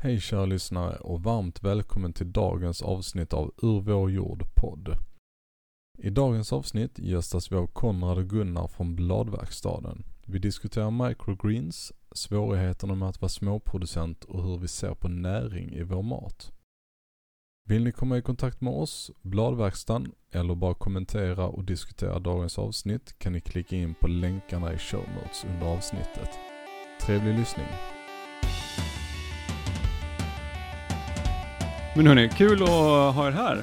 Hej kära lyssnare och varmt välkommen till dagens avsnitt av Ur vår jord podd. I dagens avsnitt gästas vi av Konrad och Gunnar från Bladverkstaden. Vi diskuterar microgreens, svårigheterna med att vara småproducent och hur vi ser på näring i vår mat. Vill ni komma i kontakt med oss, Bladverkstan, eller bara kommentera och diskutera dagens avsnitt kan ni klicka in på länkarna i show notes under avsnittet. Trevlig lyssning! Men hörni, kul att ha er här.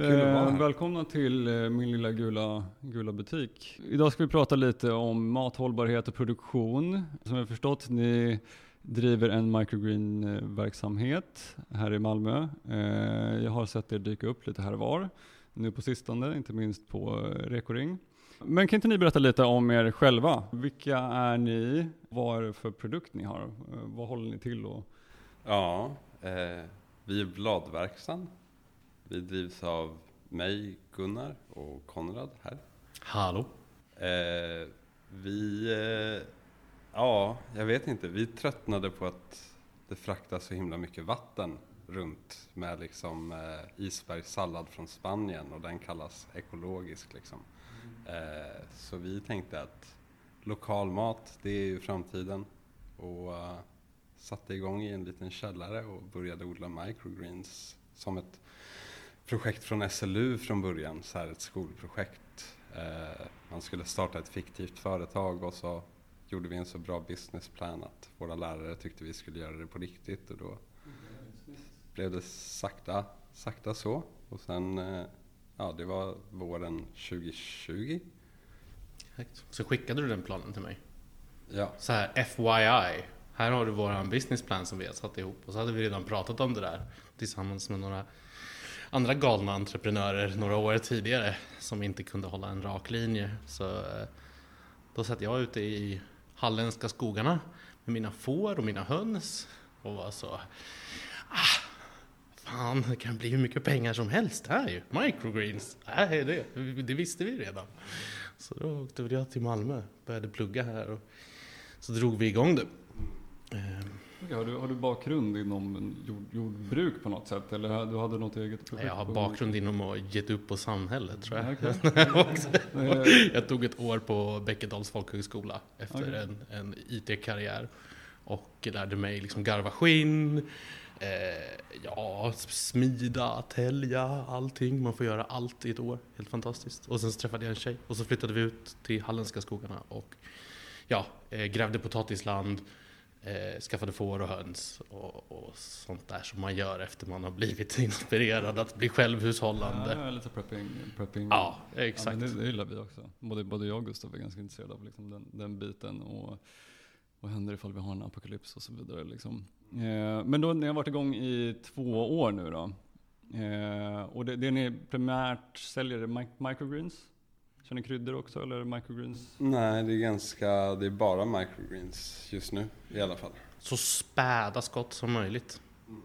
Eh, välkomna till eh, min lilla gula, gula butik. Idag ska vi prata lite om mathållbarhet och produktion. Som jag förstått, ni driver en microgreen-verksamhet här i Malmö. Eh, jag har sett er dyka upp lite här och var nu på sistone, inte minst på eh, Rekoring. Men kan inte ni berätta lite om er själva? Vilka är ni? Vad är det för produkt ni har? Eh, Vad håller ni till och Ja, eh, vi är Bladverkstan. Vi drivs av mig, Gunnar och Konrad här. Hallå? Eh, vi, eh, ja, jag vet inte, vi tröttnade på att det fraktas så himla mycket vatten runt med liksom eh, isbergssallad från Spanien och den kallas ekologisk liksom. Eh, så vi tänkte att lokal mat, det är ju framtiden och eh, satte igång i en liten källare och började odla microgreens som ett projekt från SLU från början, så här ett skolprojekt. Eh, man skulle starta ett fiktivt företag och så gjorde vi en så bra businessplan att våra lärare tyckte vi skulle göra det på riktigt och då blev det sakta, sakta så. Och sen, eh, ja det var våren 2020. Exakt. Så skickade du den planen till mig. Ja, Så här FYI. Här har du våran businessplan som vi har satt ihop. Och så hade vi redan pratat om det där tillsammans med några andra galna entreprenörer några år tidigare som inte kunde hålla en rak linje. Så eh, då satt jag ute i halländska skogarna med mina får och mina höns och var så ah, Fan, det kan bli hur mycket pengar som helst här ju. Microgreens, äh, det, det visste vi redan. Så då åkte väl jag till Malmö, började plugga här och så drog vi igång det. Okej, Har du, har du bakgrund inom jord, jordbruk på något sätt? Eller du hade något eget projekt? Jag har bakgrund inom att gett upp på samhället tror jag. Okej. jag tog ett år på Bäckedals folkhögskola efter Okej. en, en IT-karriär och lärde mig liksom garva skinn, eh, ja, smida, tälja, allting. Man får göra allt i ett år. Helt fantastiskt. Och sen träffade jag en tjej och så flyttade vi ut till halländska skogarna och ja, eh, grävde potatisland, eh, skaffade får och höns och, och sånt där som man gör efter man har blivit inspirerad att bli självhushållande. Ja, lite prepping. prepping. Ja, Ja, exakt. men det, det gillar vi också. Både, både jag och Gustav är ganska intresserade av liksom den, den biten. Och vad händer ifall vi har en apokalyps och så vidare. Liksom. Eh, men då, ni har varit igång i två år nu då. Eh, och det, det ni primärt säljer är mic- microgreens? Kör ni kryddor också eller microgreens? nej det är ganska, det är bara microgreens just nu i alla fall. Så späda skott som möjligt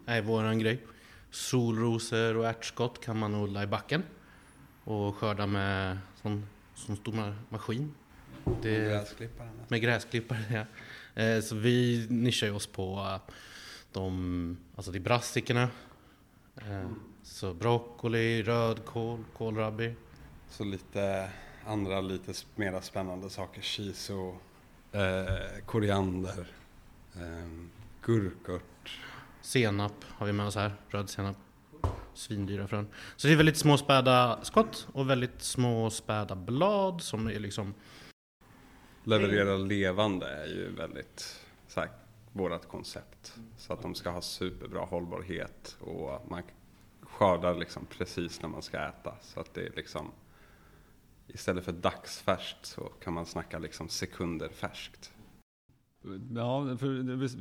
är våran grej. Solrosor och ärtskott kan man odla i backen och skörda med sån, sån stor ma- maskin. Det, Gräsklipparen. med gräsklippare, ja. Eh, Så vi nischar ju oss på eh, de, alltså de brassickorna. Eh, Så broccoli, rödkål, kålrabbi. Så lite andra lite mera spännande saker. Shiso, eh, koriander, eh, gurkört. Senap har vi med oss här, röd senap. Svindyra frön. Så det är väldigt små späda skott och väldigt små späda blad som är liksom Leverera levande är ju väldigt så här, vårat koncept. Så att de ska ha superbra hållbarhet och man skördar liksom precis när man ska äta. Så att det är liksom istället för dagsfärskt så kan man snacka liksom sekunder färskt. Ja, för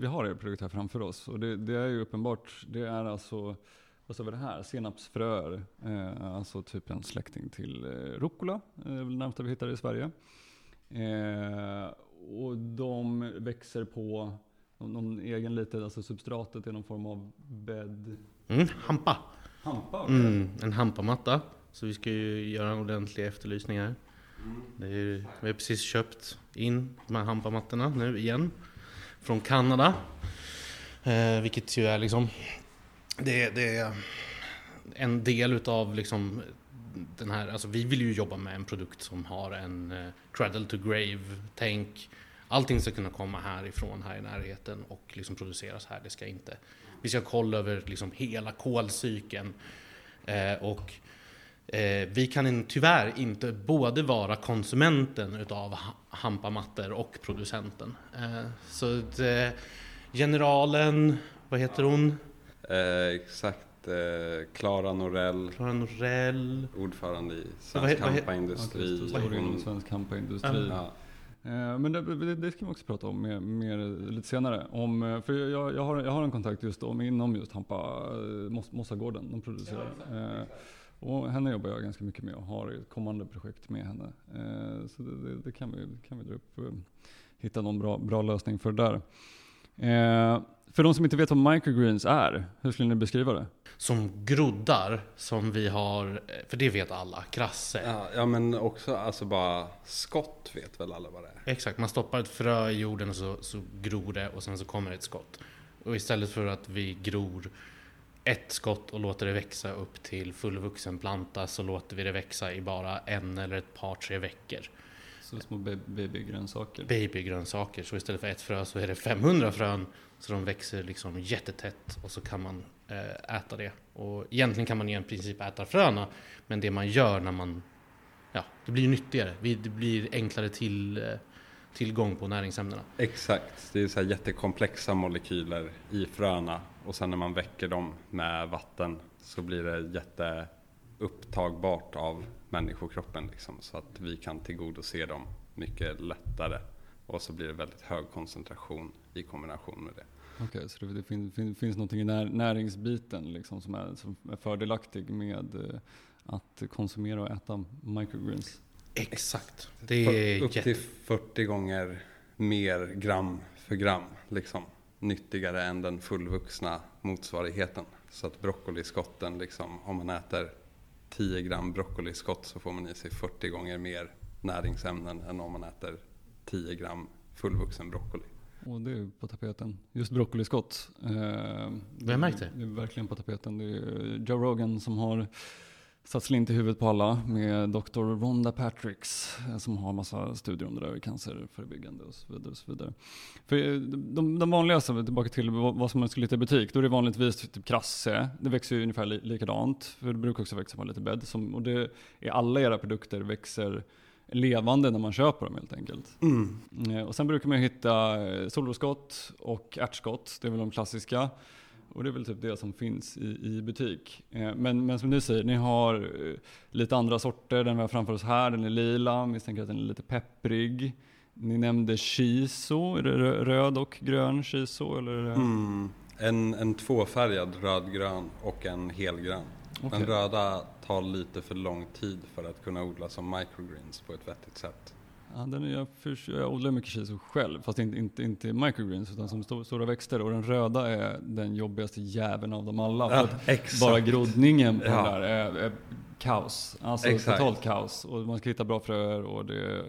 vi, har er produkt här framför oss och det, det är ju uppenbart, det är alltså, vad sa vi det här, senapsfröer, eh, alltså typ en släkting till eh, rucola, eh, närmsta vi hittar i Sverige. Eh, och de växer på någon, någon egen liten, alltså substratet är någon form av bädd. mm, hampa. Hampa? Mm, en hampamatta. Så vi ska ju göra en ordentlig efterlysning här. Är, ju- vi har precis köpt in de här hampamattorna nu igen. Från Kanada. Eh, vilket ju är liksom, det, det är en del utav liksom den här, alltså vi vill ju jobba med en produkt som har en eh, cradle to grave tänk. Allting ska kunna komma härifrån, här i närheten och liksom produceras här. Det ska inte, vi ska ha koll över liksom hela kolcykeln. Eh, och eh, vi kan tyvärr inte både vara konsumenten utav ha- hampamattor och producenten. Eh, så det, generalen, vad heter hon? Eh, exakt. Eh, Klara Norell, Klara Norell. ordförande i Svensk Hampaindustri. Hon- svensk hampaindustri. Ja, Eh, Men det, det, det ska vi också prata om mer, mer lite senare. Om, eh, för jag, jag, har, jag har en kontakt just om, inom just Hampa, eh, Moss- Mossagården, de producerar. Eh, Och henne jobbar jag ganska mycket med och har ett kommande projekt med henne. Eh, Så det, det, det kan, vi, kan vi dra upp, eh, hitta någon bra, bra lösning för det där. Eh, För de som inte vet vad microgreens är, hur skulle ni beskriva det? Som groddar som vi har, för det vet alla, krasse. ja, ja men också alltså bara skott vet väl alla vad det är. Exakt, man stoppar ett frö i jorden och så, så gror det och sen så kommer ett skott. Och istället för att vi gror ett skott och låter det växa upp till fullvuxen planta så låter vi det växa i bara en eller ett par, tre veckor. Så små ba- babygrönsaker. Babygrönsaker, så istället för ett frö så är det 500 frön. Så de växer liksom jättetätt och så kan man eh, äta det. Och egentligen kan man i princip äta fröna, men det man gör när man... Ja, det blir nyttigare. Vi- Det blir enklare till, eh, tillgång på näringsämnena. Exakt, det är så här jättekomplexa molekyler i fröna och sen när man väcker dem med vatten så blir det jätteupptagbart av människokroppen liksom, så att vi kan tillgodose dem mycket lättare och så blir det väldigt hög koncentration i kombination med det. Okej, så det, fin, fin, finns någonting i när, näringsbiten liksom som, är, som är fördelaktig med eh, att konsumera och äta microgreens? Exakt. Det är upp jätte... till 40 gånger mer gram för gram liksom nyttigare än den fullvuxna motsvarigheten. Så att broccoliskotten liksom, om man äter 10 gram broccoliskott så får man i sig 40 gånger mer näringsämnen än om man äter 10 gram fullvuxen broccoli. Och det är på tapeten. Just broccoliskott. Eh, Vi har märkt det. Det är verkligen på tapeten. Det är Joe Rogan som har satt slint i huvudet på alla med Dr. Rhonda Patricks eh, som har massa studier om det där, cancerförebyggande och så vidare. Och så vidare. För eh, de, de vanligaste, tillbaka till vad som man skulle hitta i butik, då är det vanligtvis typ krasse. Det växer ju ungefär li, likadant, för det brukar också växa på lite bädd. Som, och det är alla era produkter växer levande när man köper dem helt enkelt. Eh, Och sen brukar man hitta solroskott och ärtskott. Det är väl de klassiska. Och det är väl typ det som finns i, i butik. Eh, Men, men som du säger, ni har eh, lite andra sorter. Den vi har framför oss här, den är lila. Misstänker att den är lite pepprig. Ni nämnde shiso. Är det rö- röd och grön shiso? Eller? Mm. En, en tvåfärgad rödgrön och en helgrön. Okej. Den röda tar lite för lång tid för att kunna odla som microgreens på ett vettigt sätt. Ja, den är, jag, förs- jag odlar mycket shiso själv, fast inte, inte, inte microgreens utan som stor, stora växter. Och den röda är den jobbigaste jäveln av dem alla. För exakt. bara groddningen på Ja. den där är, är kaos. Alltså Exakt. totalt kaos. Och man ska hitta bra fröer och det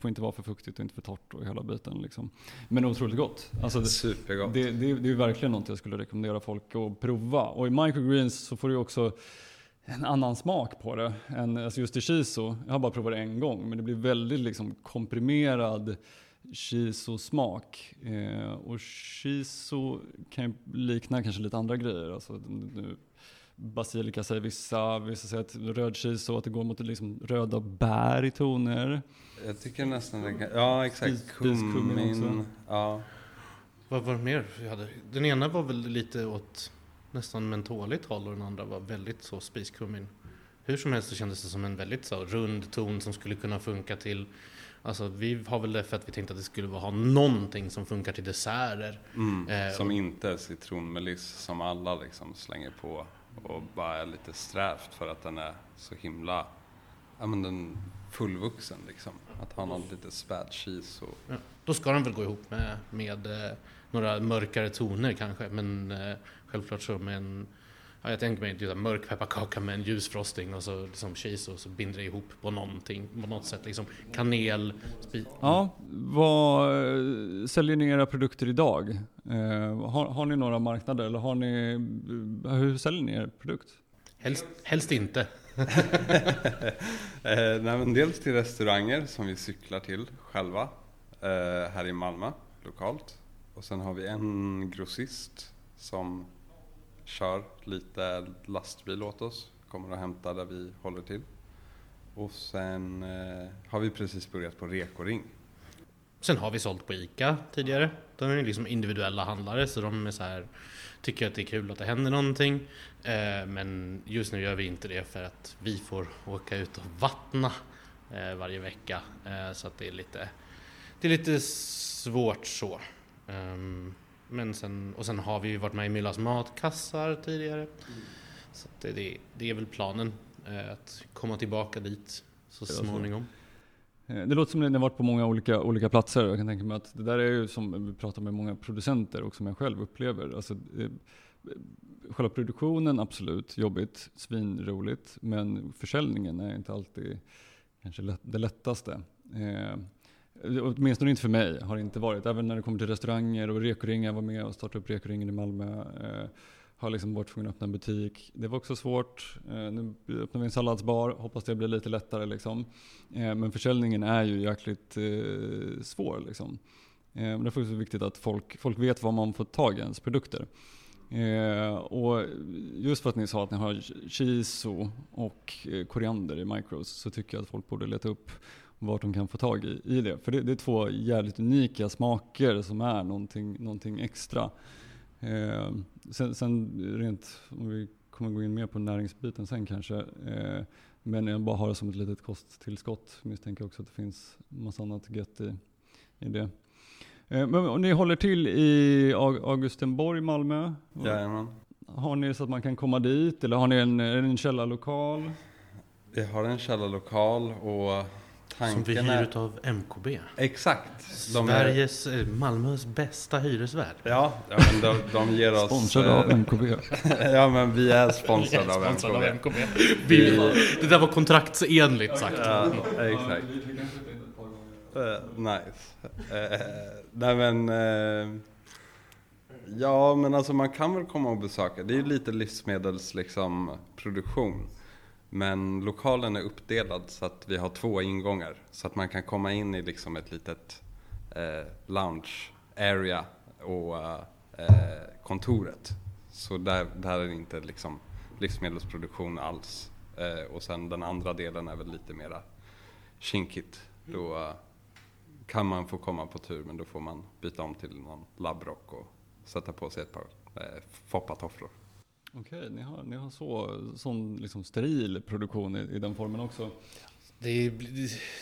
får inte vara för fuktigt och inte för torrt och hela biten. Liksom. Men otroligt gott. Alltså, det, Supergott. det, det, det är verkligen något jag skulle rekommendera folk att prova. Och i microgreens så får du också en annan smak på det. Än, alltså just i shiso, jag har bara provat det en gång, men det blir väldigt liksom komprimerad shiso-smak. Eh, och shiso kan ju likna kanske lite andra grejer. Alltså, nu, basilika säger vissa, vissa säger att röd shiso, att det går mot liksom röda bär i toner. Jag tycker nästan det kan, ja exakt, Spis- kummin. Ja. Vad var det mer vi hade? Den ena var väl lite åt nästan mentoligt håll och den andra var väldigt så spiskummin. Hur som helst så kändes det som en väldigt så rund ton som skulle kunna funka till Alltså vi har väl det för att vi tänkte att det skulle ha någonting som funkar till desserter. Mm. Eh, som och- inte är citronmeliss som alla liksom slänger på och bara är lite strävt för att den är så himla, ja men den fullvuxen liksom. Att ha någon lite späd cheese och Ja, då ska den väl gå ihop med, med eh, några mörkare toner kanske. Men eh, självklart så med en Ja, jag tänker mig typ mörk pepparkaka med en ljusfrosting och så liksom cheese och så binder det ihop på någonting, på något sätt. Liksom kanel. spi- Ja, vad eh, säljer ni era produkter idag? Eh, har, har ni några marknader eller har ni, eh, hur säljer ni er produkt? Helst, helst inte. Eh, nej, men dels till restauranger som vi cyklar till själva eh, här i Malmö lokalt. Och sen har vi en grossist som kör lite lastbil åt oss. Kommer och hämtar där vi håller till. Och sen eh, har vi precis börjat på Rekoring. Sen har vi sålt på ICA tidigare. De är liksom individuella handlare så de är så här, tycker att det är kul att det händer någonting. Eh, men just nu gör vi inte det för att vi får åka ut och vattna eh, varje vecka. Eh, så att det är lite, det är lite svårt så. Ehm, men sen, och sen har vi ju varit med i Myllas matkassar tidigare. Så att det, det, det är väl planen eh, att komma tillbaka dit så så. småningom. Eh, Det låter som att ni har varit på många olika, olika platser. Jag kan tänka mig att det där är ju som vi pratar med många producenter och som jag själv upplever. Alltså, eh, själva produktionen, absolut, jobbigt, svinroligt. Men försäljningen är inte alltid kanske lätt, det lättaste. Eh, åtminstone inte för mig, har det inte varit. Även när det kommer till restauranger och rekoringar, jag var med och startade upp Rekoringen i Malmö. Eh, har liksom varit tvungen att öppna en butik. Det var också svårt. Eh, nu öppnar vi en salladsbar, hoppas det blir lite lättare liksom. Eh, men försäljningen är ju jäkligt eh, svår liksom. Eh, men därför är det så viktigt att folk, folk vet vad man får tag i ens produkter. Eh, och just för att ni sa att ni har shiso och eh, koriander i micros så tycker jag att folk borde leta upp vart de kan få tag i, i det. För det, det är två jävligt unika smaker som är någonting, någonting extra. Eh, sen, sen rent, om vi kommer gå in mer på näringsbiten sen kanske. Eh, men jag bara har det som ett litet kosttillskott. Misstänker också att det finns massa annat gött i, i det. Eh, men ni håller till i Au- Augustenborg, Malmö? Jajamän. Har ni så att man kan komma dit eller har ni en, en källarlokal? Vi har en källarlokal och Som vi tanken hyr är... utav MKB. Exakt. De är- Sveriges, eh, Malmös bästa hyresvärd. Ja, ja men de, de ger oss... Sponsrade av eh, MKB. ja men vi är sponsrade Jag är av sponsrad MKB. av MKB. Vi, det där var kontraktsenligt sagt. Ja, exakt. Eh, nice. Eh, nej men... eh, ja men alltså man kan väl komma och besöka. Det är ju lite livsmedels liksom produktion. Men lokalen är uppdelad så att vi har två ingångar. Så att man kan komma in i liksom ett litet eh, lounge area och eh, kontoret. Så där, där är det inte liksom livsmedelsproduktion alls. Eh, och sen den andra delen är väl lite mera kinkigt. Då eh, kan man få komma på tur men då får man byta om till någon labbrock och sätta på sig ett par eh, foppatofflor. Okej, ni har, ni har så, sån liksom steril produktion i, i den formen också. Det,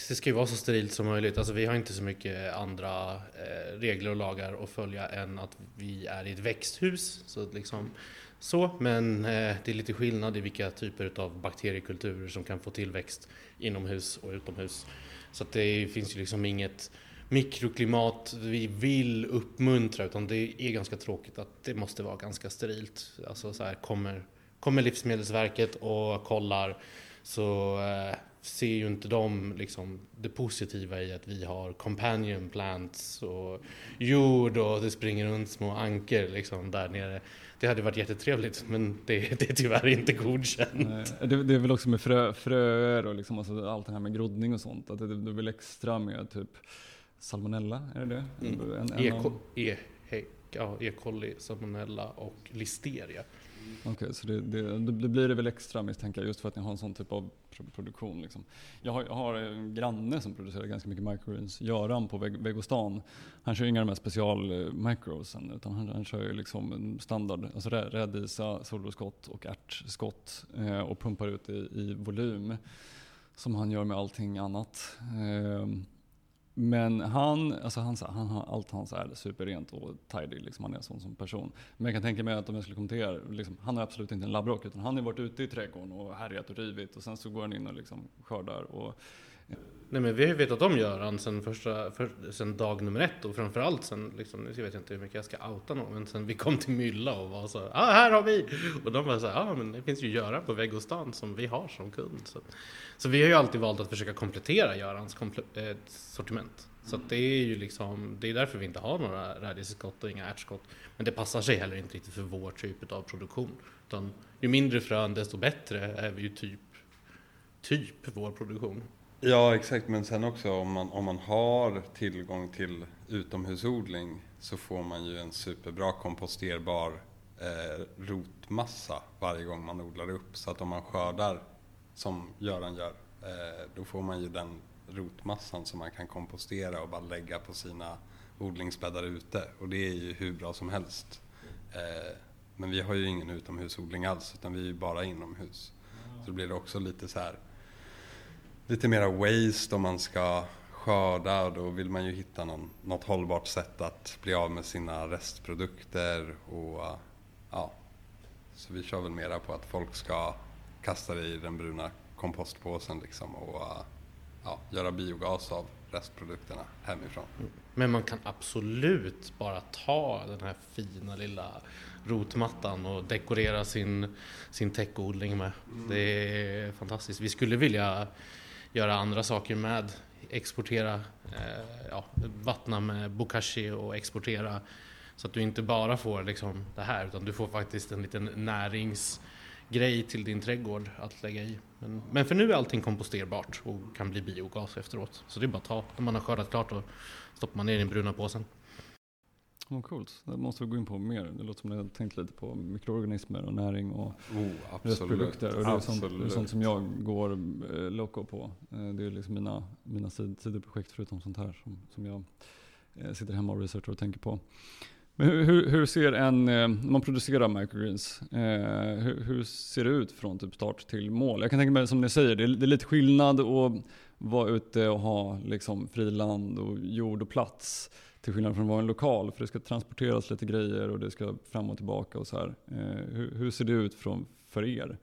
det ska ju vara så sterilt som möjligt. Alltså vi har inte så mycket andra eh, regler och lagar att följa än att vi är i ett växthus. Så, att liksom, så. Men eh, det är lite skillnad i vilka typer av bakteriekulturer som kan få tillväxt inomhus och utomhus. Så att det finns ju liksom inget mikroklimat vi vill uppmuntra utan det är ganska tråkigt att det måste vara ganska sterilt. Alltså så här, kommer, kommer Livsmedelsverket och kollar så eh, ser ju inte de liksom det positiva i att vi har companion plants och jord och det springer runt små anker liksom där nere. Det hade varit jättetrevligt men det, det är tyvärr inte godkänt. Det, det är väl också med frö, fröer och liksom alltså allt det här med groddning och sånt. Att det, det är väl extra med typ salmonella, är det det? Mm. En, en E. co- e, he, ja, e. coli, salmonella och listeria. Okej, så det, det, det blir det väl extra misstänker just för att ni har en sån typ av pro- produktion. Liksom. Jag, har, jag har en granne som producerar ganska mycket microgreens, Göran på Veg- Vegostan. Han kör inga de här special eh, utan han, han kör ju liksom standard, alltså rä- rädisa, solroskott och ärtskott eh, och pumpar ut i, i volym som han gör med allting annat. Ehm, men han, alltså han, han har allt hans är superrent och tidy, liksom. han är en sån som person. Men jag kan tänka mig att om jag skulle kommentera, liksom, han har absolut inte en labbrock utan han har varit ute i trädgården och härjat och rivit och sen så går han in och liksom skördar. Och Nej men vi har ju vetat om Göran sen, första, för, sen dag nummer ett och framförallt sen, liksom, nu vet jag inte hur mycket jag ska outa någon, men sen vi kom till Mylla och var så ah, här har vi! Och de var så ja ah, men det finns ju Göran på Väggostan som vi har som kund. Så, så vi har ju alltid valt att försöka komplettera Görans komple äh, sortiment. Så att det är ju liksom, det är därför vi inte har några rädiseskott och inga ärtskott. Men det passar sig heller inte riktigt för vår typ av produktion. Utan ju mindre frön desto bättre är vi ju typ, typ vår produktion. Ja, exakt. Men sen också om man, om man har tillgång till utomhusodling så får man ju en superbra komposterbar eh, rotmassa varje gång man odlar upp. Så att om man skördar, som Göran gör, eh, då får man ju den rotmassan som man kan kompostera och bara lägga på sina odlingsbäddar ute. Och det är ju hur bra som helst. Eh, men vi har ju ingen utomhusodling alls, utan vi är ju bara inomhus. Så då blir det också lite så här lite mera waste om man ska skörda och då vill man ju hitta någon, något hållbart sätt att bli av med sina restprodukter och ja. Så vi kör väl mera på att folk ska kasta det i den bruna kompostpåsen liksom och ja, göra biogas av restprodukterna hemifrån. Men man kan absolut bara ta den här fina lilla rotmattan och dekorera sin, sin täckodling med. Mm. Det är fantastiskt. Vi skulle vilja göra andra saker med. Exportera, eh, ja, vattna med bokashi och exportera. Så att du inte bara får liksom det här utan du får faktiskt en liten näringsgrej till din trädgård att lägga i. Men, men, för nu är allting komposterbart och kan bli biogas efteråt. Så det är bara att ta när man har skördat klart och stoppar man ner i den bruna påsen. Vad coolt. Det måste vi gå in på mer. Det låter som att ni har tänkt lite på mikroorganismer och näring och oh, restprodukter. Och det är, sånt, det är, sånt, som jag går eh, loco på. Eh, det är liksom mina, mina sid, sidoprojekt förutom sånt här som, som jag eh, sitter hemma och researchar och tänker på. Men hur, hur, hur ser en, eh, man producerar microgreens, hur, hur, ser det ut från typ start till mål? Jag kan tänka mig som ni säger, det är, det är lite skillnad att vara ute och ha liksom friland och jord och plats till skillnad från att vara en lokal, för det ska transporteras lite grejer och det ska fram och tillbaka och så här. Eh, hur, hur, ser det ut från, för er?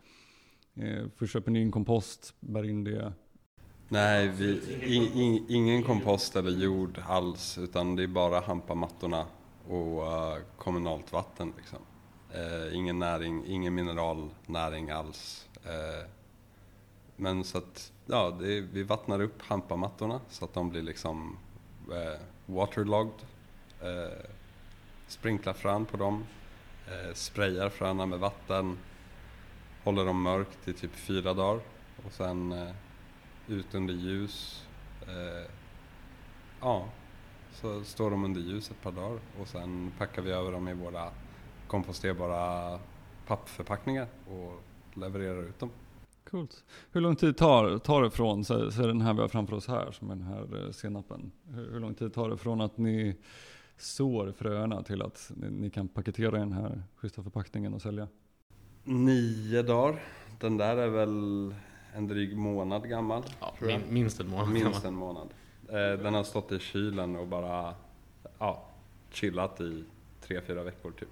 Eh, för köper ni in kompost, bär in det? Nej, vi, in, in, ingen kompost eller jord alls, utan det är bara hampamattorna och uh, kommunalt vatten. Liksom. Uh, ingen näring, ingen mineralnäring alls. Uh, men så att, ja, det, vi vattnar upp hampamattorna så att de blir liksom waterlogged. Eh, sprinklar frön på dem. Eh, sprayar fröna med vatten. Håller dem mörkt i typ fyra dagar. Och sen eh, ut under ljus. Eh, ja, så står de under ljus ett par dagar och sen packar vi över dem i våra komposterbara pappförpackningar och levererar ut dem. Coolt. Hur lång tid tar, tar det från, så, så den här vi har framför oss här, som är den här eh, senapen. Hur, hur lång tid tar det från att ni sår fröna till att ni, ni kan paketera den här schyssta förpackningen och sälja? Nio dagar. Den där är väl en dryg månad gammal. Ja, min, minst en månad Minst en månad. Eh, den har stått i kylen och bara ja, chillat i tre, fyra veckor typ.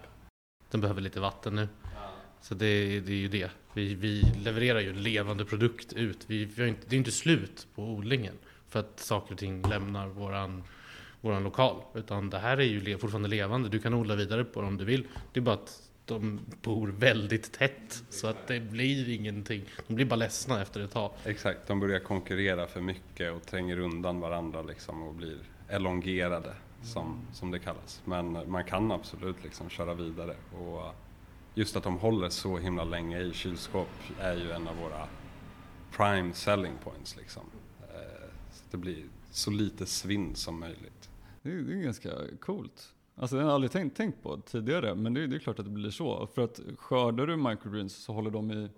Den behöver lite vatten nu. Så det, det, är ju det. Vi, vi levererar ju en levande produkt ut. Vi, vi inte, det är inte slut på odlingen för att saker och ting lämnar våran, våran lokal. Utan det här är ju fortfarande levande. Du kan odla vidare på det om du vill. Det är bara att de bor väldigt tätt så att det blir ingenting. De blir bara ledsna efter ett tag. Exakt, de börjar konkurrera för mycket och tränger undan varandra liksom och blir elongerade som, som det kallas. Men man kan absolut liksom köra vidare. Och just att de håller så himla länge i kylskåp är ju en av våra prime selling points liksom. Eh, så att det blir så lite svinn som möjligt. Det är, det är ganska coolt. Alltså det har jag aldrig tänkt, tänkt på tidigare, men det, det, är klart att det blir så. För att skördar du microgreens så håller de i,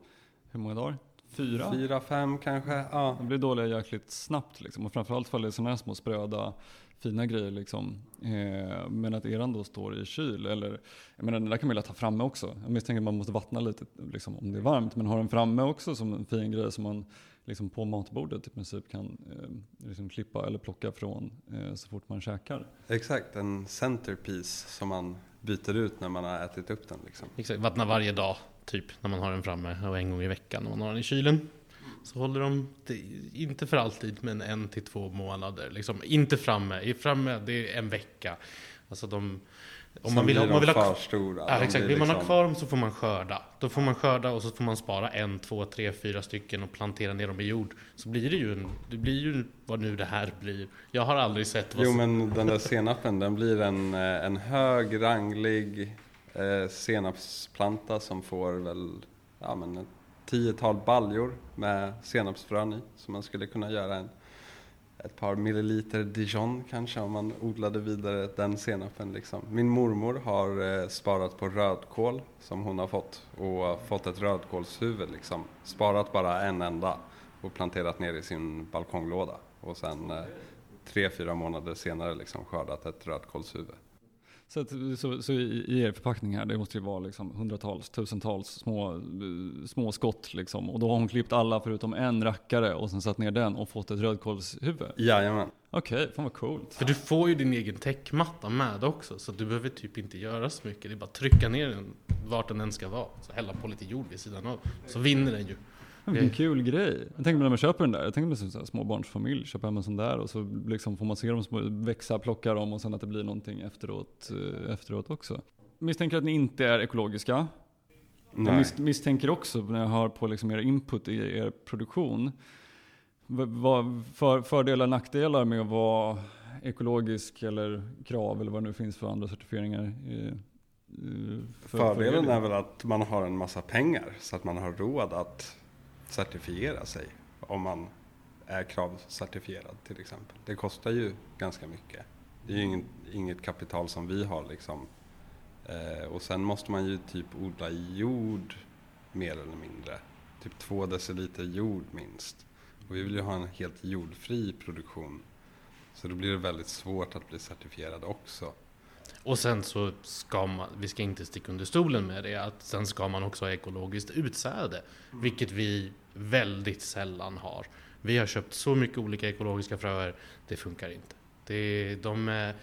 hur många dagar? Fyra? Fyra, fem kanske, ja. De blir dåliga jäkligt snabbt liksom. Och framförallt för det är sådana här små spröda fina grejer liksom. Eh, men att eran då står i kyl, eller jag menar den där kan man ju ta framme också. Jag misstänker att man måste vattna lite liksom, om det är varmt, men har den framme också som en fin grej som man liksom på matbordet i princip kan eh, liksom klippa eller plocka från eh, så fort man käkar. Exakt, en centerpiece som man byter ut när man har ätit upp den. Liksom. Exakt, vattna varje dag typ när man har den framme och en gång i veckan när man har den i kylen. Så håller de, inte för alltid, men en till två månader. Liksom, inte framme, framme det är en vecka. Alltså de, om man vill, om man vill ha för stora. Ja, exakt. Vill man ha liksom- kvar dem så får man skörda. Då får man skörda och så får man spara en, två, tre, fyra stycken och plantera ner dem i jord. Så blir det ju, en, det blir ju vad nu det här blir. Jag har aldrig sett vad Jo, men den där senapen, den blir en, eh, en hög, ranglig eh, senapsplanta som får väl, ja men tiotal baljor med senapsfrön i. Så man skulle kunna göra en ett par milliliter Dijon kanske om man odlade vidare den senapen. Liksom. Min mormor har eh, sparat på rödkål som hon har fått och fått ett rödkålshuvud. Liksom. Sparat bara en enda och planterat ner i sin balkonglåda och sen eh, tre, fyra månader senare liksom skördat ett rödkålshuvud. Så, att, så, så i, i er förpackning här, det måste ju vara liksom hundratals, tusentals små, små skott liksom. Och då har hon klippt alla förutom en rackare och sen satt ner den och fått ett rödkålshuvud? Jajamän. Okej, okay, fan vad coolt. För du får ju din egen täckmatta med också, så du behöver typ inte göra så mycket. Det är bara att trycka ner den vart den än ska vara. Så hälla på lite jord vid sidan av, så vinner den ju. Vilken kul grej. Jag tänkte när man köper den där, jag tänkte mig som en småbarnsfamilj, köpa hem en sån där och så liksom får man se dem växa, plocka dem och sen att det blir någonting efteråt, eh, efteråt också. Misstänker att ni inte är ekologiska. Nej. Jag misstänker också när jag hör på liksom er input i er produktion. Vad för, fördelar och nackdelar med att vara ekologisk eller krav eller vad det nu finns för andra certifieringar? För, Fördelen för är väl att man har en massa pengar så att man har råd att certifiera sig om man är kravcertifierad till exempel. Det kostar ju ganska mycket. Det är ju inget, inget kapital som vi har liksom. Eh, och sen måste man ju typ odla jord mer eller mindre. Typ två deciliter jord minst. Och vi vill ju ha en helt jordfri produktion. Så då blir det väldigt svårt att bli certifierad också. Och sen så ska man, vi ska inte sticka under stolen med det, att sen ska man också ha ekologiskt utsäde. Mm. Vilket vi väldigt sällan har. Vi har köpt så mycket olika ekologiska fröer, det funkar inte. Det, de, är,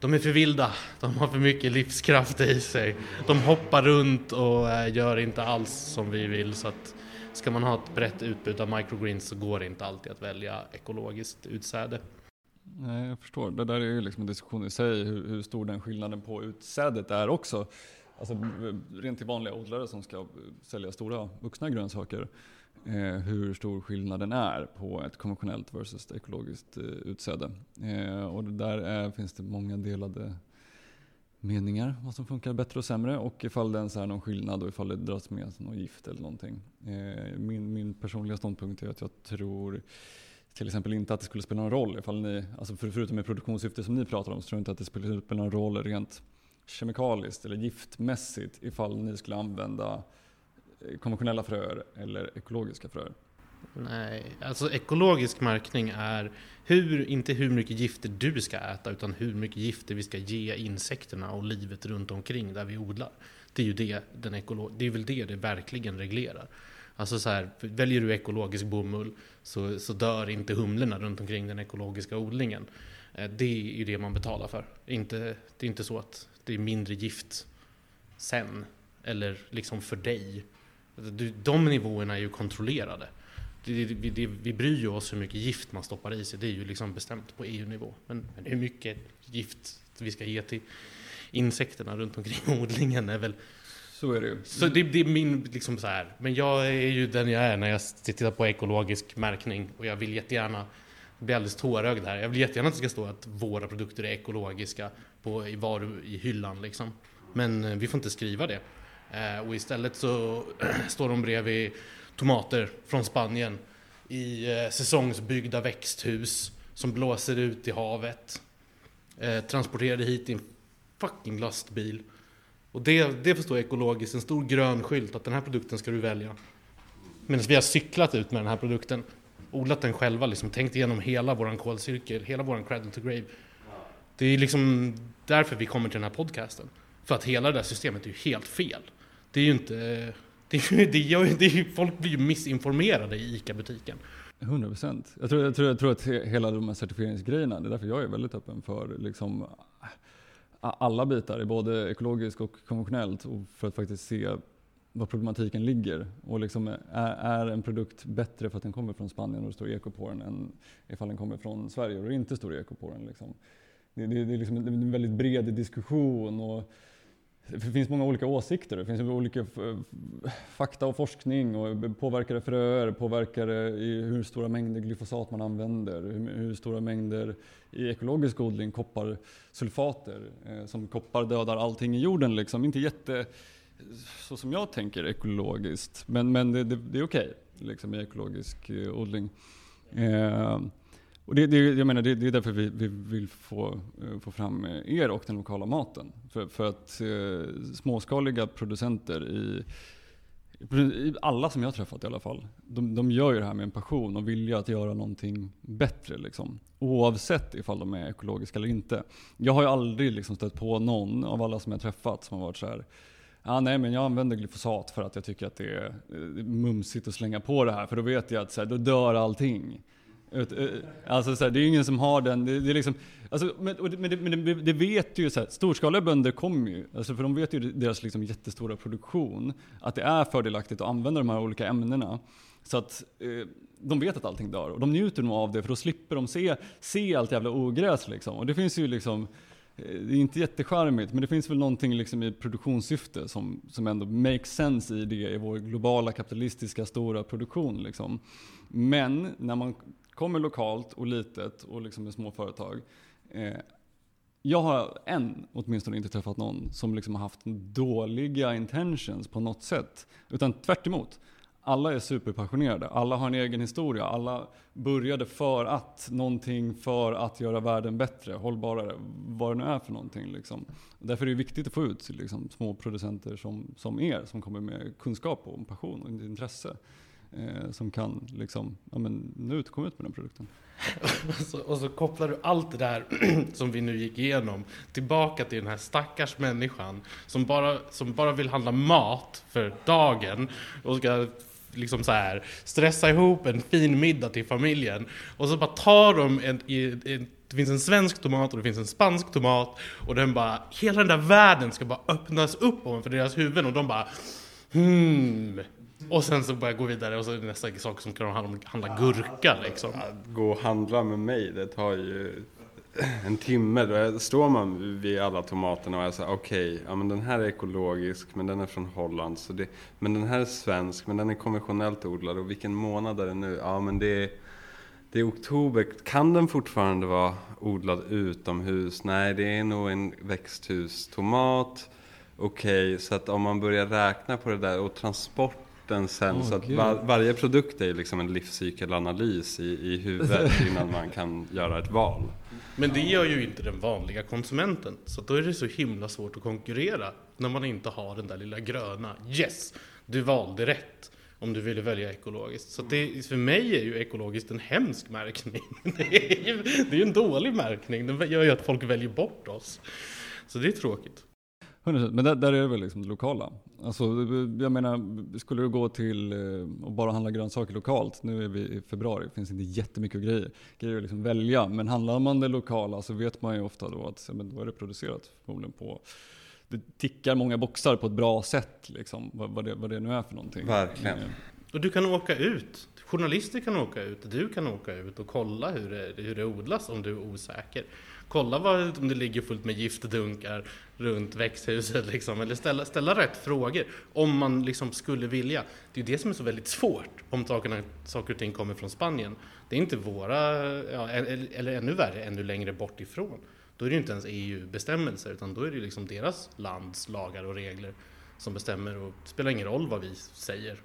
de är för vilda, de har för mycket livskraft i sig. De hoppar runt och eh, gör inte alls som vi vill. Så att ska man ha ett brett utbud av microgreens så går det inte alltid att välja ekologiskt utsäde. Nej, jag förstår. Det där är ju liksom en diskussion i sig, hur, hur stor den skillnaden på utsädet är också. Alltså rent till vanliga odlare som ska sälja stora vuxna grönsaker. Eh, hur stor skillnaden är på ett konventionellt versus ett ekologiskt eh, utsäde. Eh, och där är, finns det många delade meningar vad som funkar bättre och sämre och ifall det ens är någon skillnad och ifall det dras med något gift eller någonting. Eh, min, min personliga ståndpunkt är att jag tror till exempel inte att det skulle spela någon roll ifall ni, alltså för, förutom i produktionssyfte som ni pratar om, så tror jag inte att det skulle spela någon roll rent kemikaliskt eller giftmässigt ifall ni skulle använda eh, konventionella fröer eller ekologiska fröer. Nej, alltså ekologisk märkning är hur, inte hur mycket gifter du ska äta utan hur mycket gifter vi ska ge insekterna och livet runt omkring där vi odlar. Det är ju det, den ekolo- det är väl det det verkligen reglerar. Alltså så här, väljer du ekologisk bomull så, så dör inte humlorna runt omkring den ekologiska odlingen. Eh, det är ju det man betalar för. Inte, det är inte så att det är mindre gift sen, eller liksom för dig. De nivåerna är ju kontrollerade. Det, det, det, vi bryr ju oss hur mycket gift man stoppar i sig, det är ju liksom bestämt på EU-nivå. Men, men hur mycket gift vi ska ge till insekterna runt omkring odlingen är väl så är det ju. Så det, det, är min, liksom så här. Men jag är ju den jag är när jag tittar på ekologisk märkning och jag vill jättegärna, jag blir alldeles tårögd här, jag vill jättegärna att det ska stå att våra produkter är ekologiska på, i varu i hyllan liksom. Men eh, vi får inte skriva det. Eh, och istället så står de bredvid tomater från Spanien i eh, säsongsbyggda växthus som blåser ut i havet. Eh, transporterade hit i en fucking lastbil. Och det, det får stå ekologiskt, en stor grön skylt att den här produkten ska du välja. Medan vi har cyklat ut med den här produkten, odlat den själva, liksom, tänkt igenom hela vår kolcirkel, hela vår cradle to grave. Det är liksom därför vi kommer till den här podcasten. För att hela det där systemet är ju helt fel. Det är ju inte... Det är, det gör, det är, folk blir ju missinformerade i ICA-butiken. 100 procent. Jag tror, jag, tror, jag tror att hela de här certifieringsgrejerna, det är därför jag är väldigt öppen för liksom alla bitar, både ekologiskt och konventionellt, för att faktiskt se var problematiken ligger. Och liksom eh, är, är, en produkt bättre för att den kommer från Spanien och det står eko på den än ifall den kommer från Sverige och det inte står eko på den. Liksom. Det, det, det, är liksom en väldigt bred diskussion. Och det finns många olika åsikter. Det finns olika eh, fakta och forskning. Och påverkar det fröer? Påverkar det i hur stora mängder glyfosat man använder? Hur, stora mängder i ekologisk odling kopparsulfater? Eh, som koppar dödar allting i jorden. Liksom. Inte jätte så som jag tänker ekologiskt. Men, men det, det, det är okej okay, liksom, i ekologisk eh, odling. Eh, och det, det, jag menar, det, det är därför vi, vi vill få, eh, få fram eh, er och den lokala maten. För, för att eh, småskaliga producenter i, i, alla som jag har träffat i alla fall, de, de gör ju det här med en passion och vilja att göra någonting bättre. Liksom. Oavsett ifall de är ekologiska eller inte. Jag har ju aldrig liksom stött på någon av alla som jag träffat som har varit så här ah, nej, men jag använder glyfosat för att jag tycker att eh, det är mumsigt att slänga på det här. För då vet jag att så här, då dör allting. Eh, alltså så här, det är ingen som har den, det, det är liksom, alltså, men, men, det, men det, det, vet ju så här, storskaliga bönder kommer ju, alltså för de vet ju deras liksom jättestora produktion, att det är fördelaktigt att använda de här olika ämnena. Så att eh, de vet att allting dör och de njuter nog av det för då slipper de se, se allt jävla ogräs liksom. Och det finns ju liksom, eh, det är inte jättecharmigt, men det finns väl någonting liksom i produktionssyfte som, som ändå makes sense i det, i vår globala kapitalistiska stora produktion. Liksom. Men när man kommer lokalt och litet och liksom med små företag. Eh, jag har än åtminstone inte träffat någon som liksom har haft dåliga intentions på något sätt. Utan tvärt emot. Alla är superpassionerade, alla har en egen historia, alla började för att, någonting för att göra världen bättre, hållbarare, vad det nu är för någonting. Liksom. Därför är det viktigt att få ut liksom, små producenter som, som er, som kommer med kunskap och passion och intresse eh, som kan liksom, ja men nu ut, kom ut med den produkten. och, så, och så kopplar du allt det där som vi nu gick igenom tillbaka till den här stackars människan som bara, som bara vill handla mat för dagen och ska liksom så här stressa ihop en fin middag till familjen. Och så bara tar de en, en, en det finns en svensk tomat och det finns en spansk tomat. Och den bara, hela den där världen ska bara öppnas upp för deras huvuden. Och de bara Hmm, och sen så börjar jag gå vidare och så är det nästa sak som kan handla, handla gurka liksom. Att gå och handla med mig, det tar ju en timme. Då står man vid alla tomaterna och är så okej, okay, ja men den här är ekologisk, men den är från Holland. Så det, men den här är svensk, men den är konventionellt odlad. Och vilken månad är det nu? Ja men det är, det är oktober. Kan den fortfarande vara odlad utomhus? Nej, det är nog en växthustomat. Okej, okay, så att om man börjar räkna på det där och transport den sen. Oh, så att var, varje produkt är liksom en livscykelanalys i, i huvudet innan man kan göra ett val. Men det gör ju inte den vanliga konsumenten. Så då är det så himla svårt att konkurrera när man inte har den där lilla gröna. Yes, du valde rätt om du ville välja ekologiskt. Så det, för mig är ju ekologiskt en hemsk märkning. Det är ju det är en dålig märkning. Den gör ju att folk väljer bort oss. Så det är tråkigt. Men där, där är det väl liksom det lokala. Alltså, jag menar, skulle du gå till eh, och bara handla grönsaker lokalt, nu är vi i februari, det finns inte jättemycket grejer, grejer att liksom välja. Men handlar man det lokala så vet man ju ofta då att men då är det producerat förmodligen på det tickar många boxar på ett bra sätt, liksom, vad, det, vad det nu är för någonting. Verkligen. Mm. Och du kan åka ut. Journalister kan åka ut, du kan åka ut och kolla hur det, hur det odlas om du är osäker. Kolla vad, om det ligger fullt med giftdunkar runt växthuset liksom. Eller ställa, ställa rätt frågor om man liksom skulle vilja. Det är ju det som är så väldigt svårt om sakerna, saker och ting kommer från Spanien. Det är inte våra, ja, eller, eller ännu värre, ännu längre bort ifrån. Då är det ju inte ens EU-bestämmelser utan då är det liksom deras lands lagar och regler som bestämmer och det spelar ingen roll vad vi säger.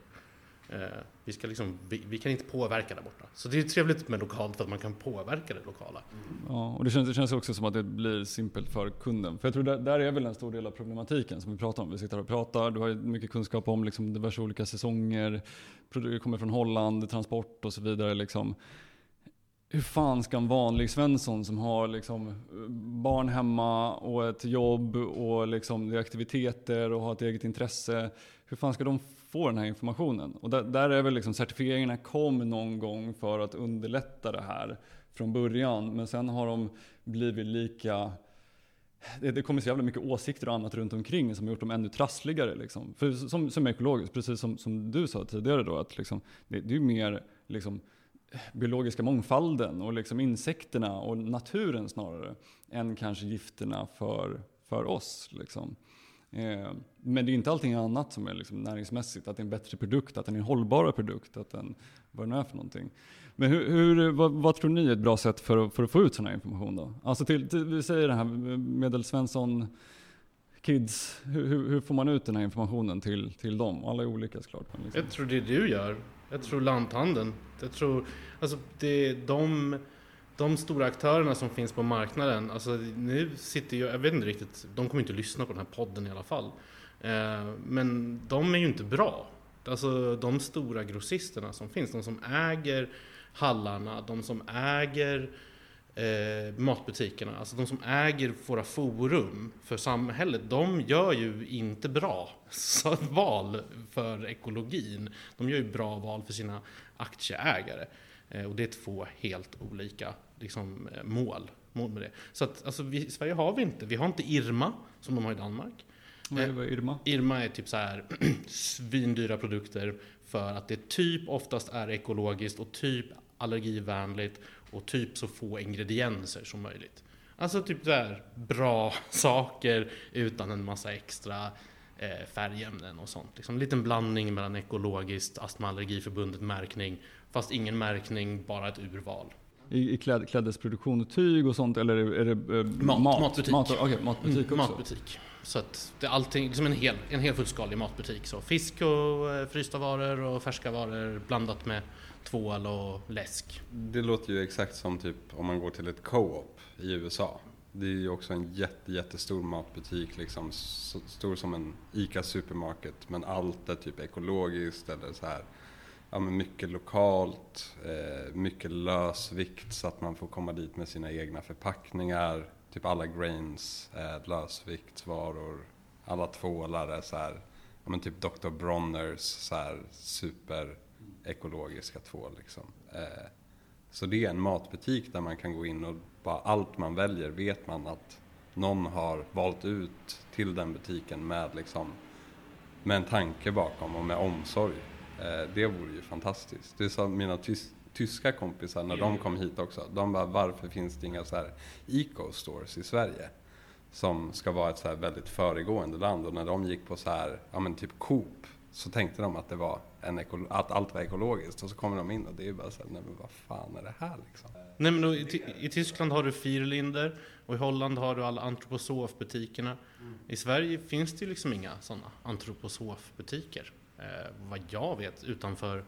Eh, vi, ska liksom, vi, vi, kan inte påverka där borta. Så det är trevligt med lokalt för att man kan påverka det lokala. Ja, och det känns, det känns också som att det blir simpelt för kunden. För jag tror där, där är väl en stor del av problematiken som vi pratar om. Vi sitter här och pratar, du har ju mycket kunskap om liksom diverse olika säsonger, produkter kommer från Holland, transport och så vidare. Liksom. Hur fan ska en vanlig Svensson som har liksom eh, barn hemma och ett jobb och liksom det är aktiviteter och har ett eget intresse. Hur fan ska de få den här informationen. Och där, där är väl liksom certifieringarna kom någon gång för att underlätta det här från början. Men sen har de blivit lika det, det kommer så jävla mycket åsikter och annat runt omkring som har gjort dem ännu trassligare. Liksom. För som, som ekologiskt, precis som, som du sa tidigare då, att liksom, det, det är ju mer liksom, biologiska mångfalden och liksom insekterna och naturen snarare än kanske gifterna för, för oss. Liksom. Eh, men det är inte allting annat som är liksom näringsmässigt, att det är en bättre produkt, att den är en hållbarare produkt, att den, vad den är för någonting. Men hur, hur vad, vad, tror ni är ett bra sätt för, för att få ut sån här information då? Alltså till, till vi säger det här medelsvensson kids, hur, hur, får man ut den här informationen till, till dem? Alla är olika såklart. Liksom. Jag tror det du gör. Jag tror lanthandeln. Jag tror, alltså det, de, de stora aktörerna som finns på marknaden, alltså nu sitter jag, jag vet inte riktigt, de kommer inte lyssna på den här podden i alla fall. Eh, men de är ju inte bra. Alltså de stora grossisterna som finns, de som äger hallarna, de som äger eh, matbutikerna, alltså de som äger våra forum för samhället, de gör ju inte bra val för ekologin. De gör ju bra val för sina aktieägare. Eh, och det är två helt olika liksom, eh, mål, mål med det. Så att alltså, vi, i Sverige har vi inte, vi har inte Irma som de har i Danmark. Vad är Irma? Irma är typ så här svindyra produkter för att det typ oftast är ekologiskt och typ allergivänligt och typ så få ingredienser som möjligt. Alltså typ där bra saker utan en massa extra eh, färgämnen och sånt. Liksom en liten blandning mellan ekologiskt, astma allergiförbundet märkning, fast ingen märkning, bara ett urval. I, i kläd, klädesproduktion tyg och sånt eller är det eh, mat, mat? Matbutik. Mat, okay, matbutik mm? Matbutik. Så att det är allting, liksom en hel, en hel fullskalig matbutik. Så fisk och eh, frysta varor och färska varor blandat med tvål och läsk. Det låter ju exakt som typ om man går till ett co-op i USA. Det är ju också en jätte, jättestor matbutik, liksom stor som en ICA Supermarket. Men allt är typ ekologiskt eller så här. Ja, men mycket lokalt, eh, mycket lösvikt så att man får komma dit med sina egna förpackningar. Typ alla grains, eh, lösviktsvaror, alla tvålar är så här, ja men typ Dr. Bronners så här super ekologiska tvål. Liksom. Eh, så det är en matbutik där man kan gå in och bara allt man väljer vet man att någon har valt ut till den butiken med, liksom, med en tanke bakom och med omsorg. Eh, det vore ju fantastiskt. Det sa mina tyst tyska kompisar när de kom hit också. De bara, varför finns det inga så här eco-stores i Sverige? Som ska vara ett så här väldigt föregående land. Och när de gick på så här, ja men typ Coop, så tänkte de att det var en att allt var ekologiskt och så kommer de in och det är bara så här, nej men vad fan är det här liksom? Nej men då, i, i, Tyskland har du Firlinder och i Holland har du alla antroposofbutikerna. Mm. I Sverige finns det ju liksom inga sådana antroposofbutiker. Eh, vad jag vet utanför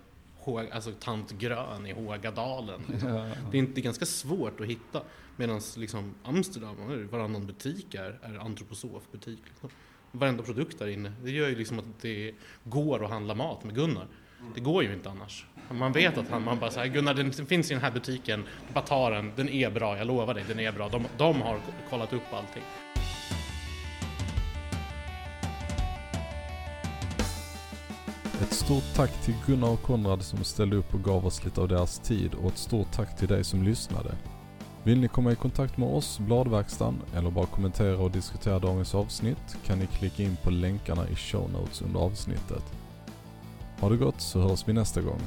alltså Tant Grön i Hågadalen. Liksom. Ja. Det, är inte, ganska svårt att hitta. Medan liksom Amsterdam, varannan butik är, är antroposofbutik. Liksom varenda produkt där inne. Det gör ju liksom att det går att handla mat med Gunnar. Det går ju inte annars. Man vet att han, man bara säger Gunnar den finns i den här butiken, bara ta den, den är bra, jag lovar dig, den är bra. De, de har kollat upp allting. Ett stort tack till Gunnar och Konrad som ställde upp och gav oss lite av deras tid och ett stort tack till dig som lyssnade. Vill ni komma i kontakt med oss, Bladverkstan, eller bara kommentera och diskutera dagens avsnitt kan ni klicka in på länkarna i show notes under avsnittet. Ha det gott så hörs vi nästa gång.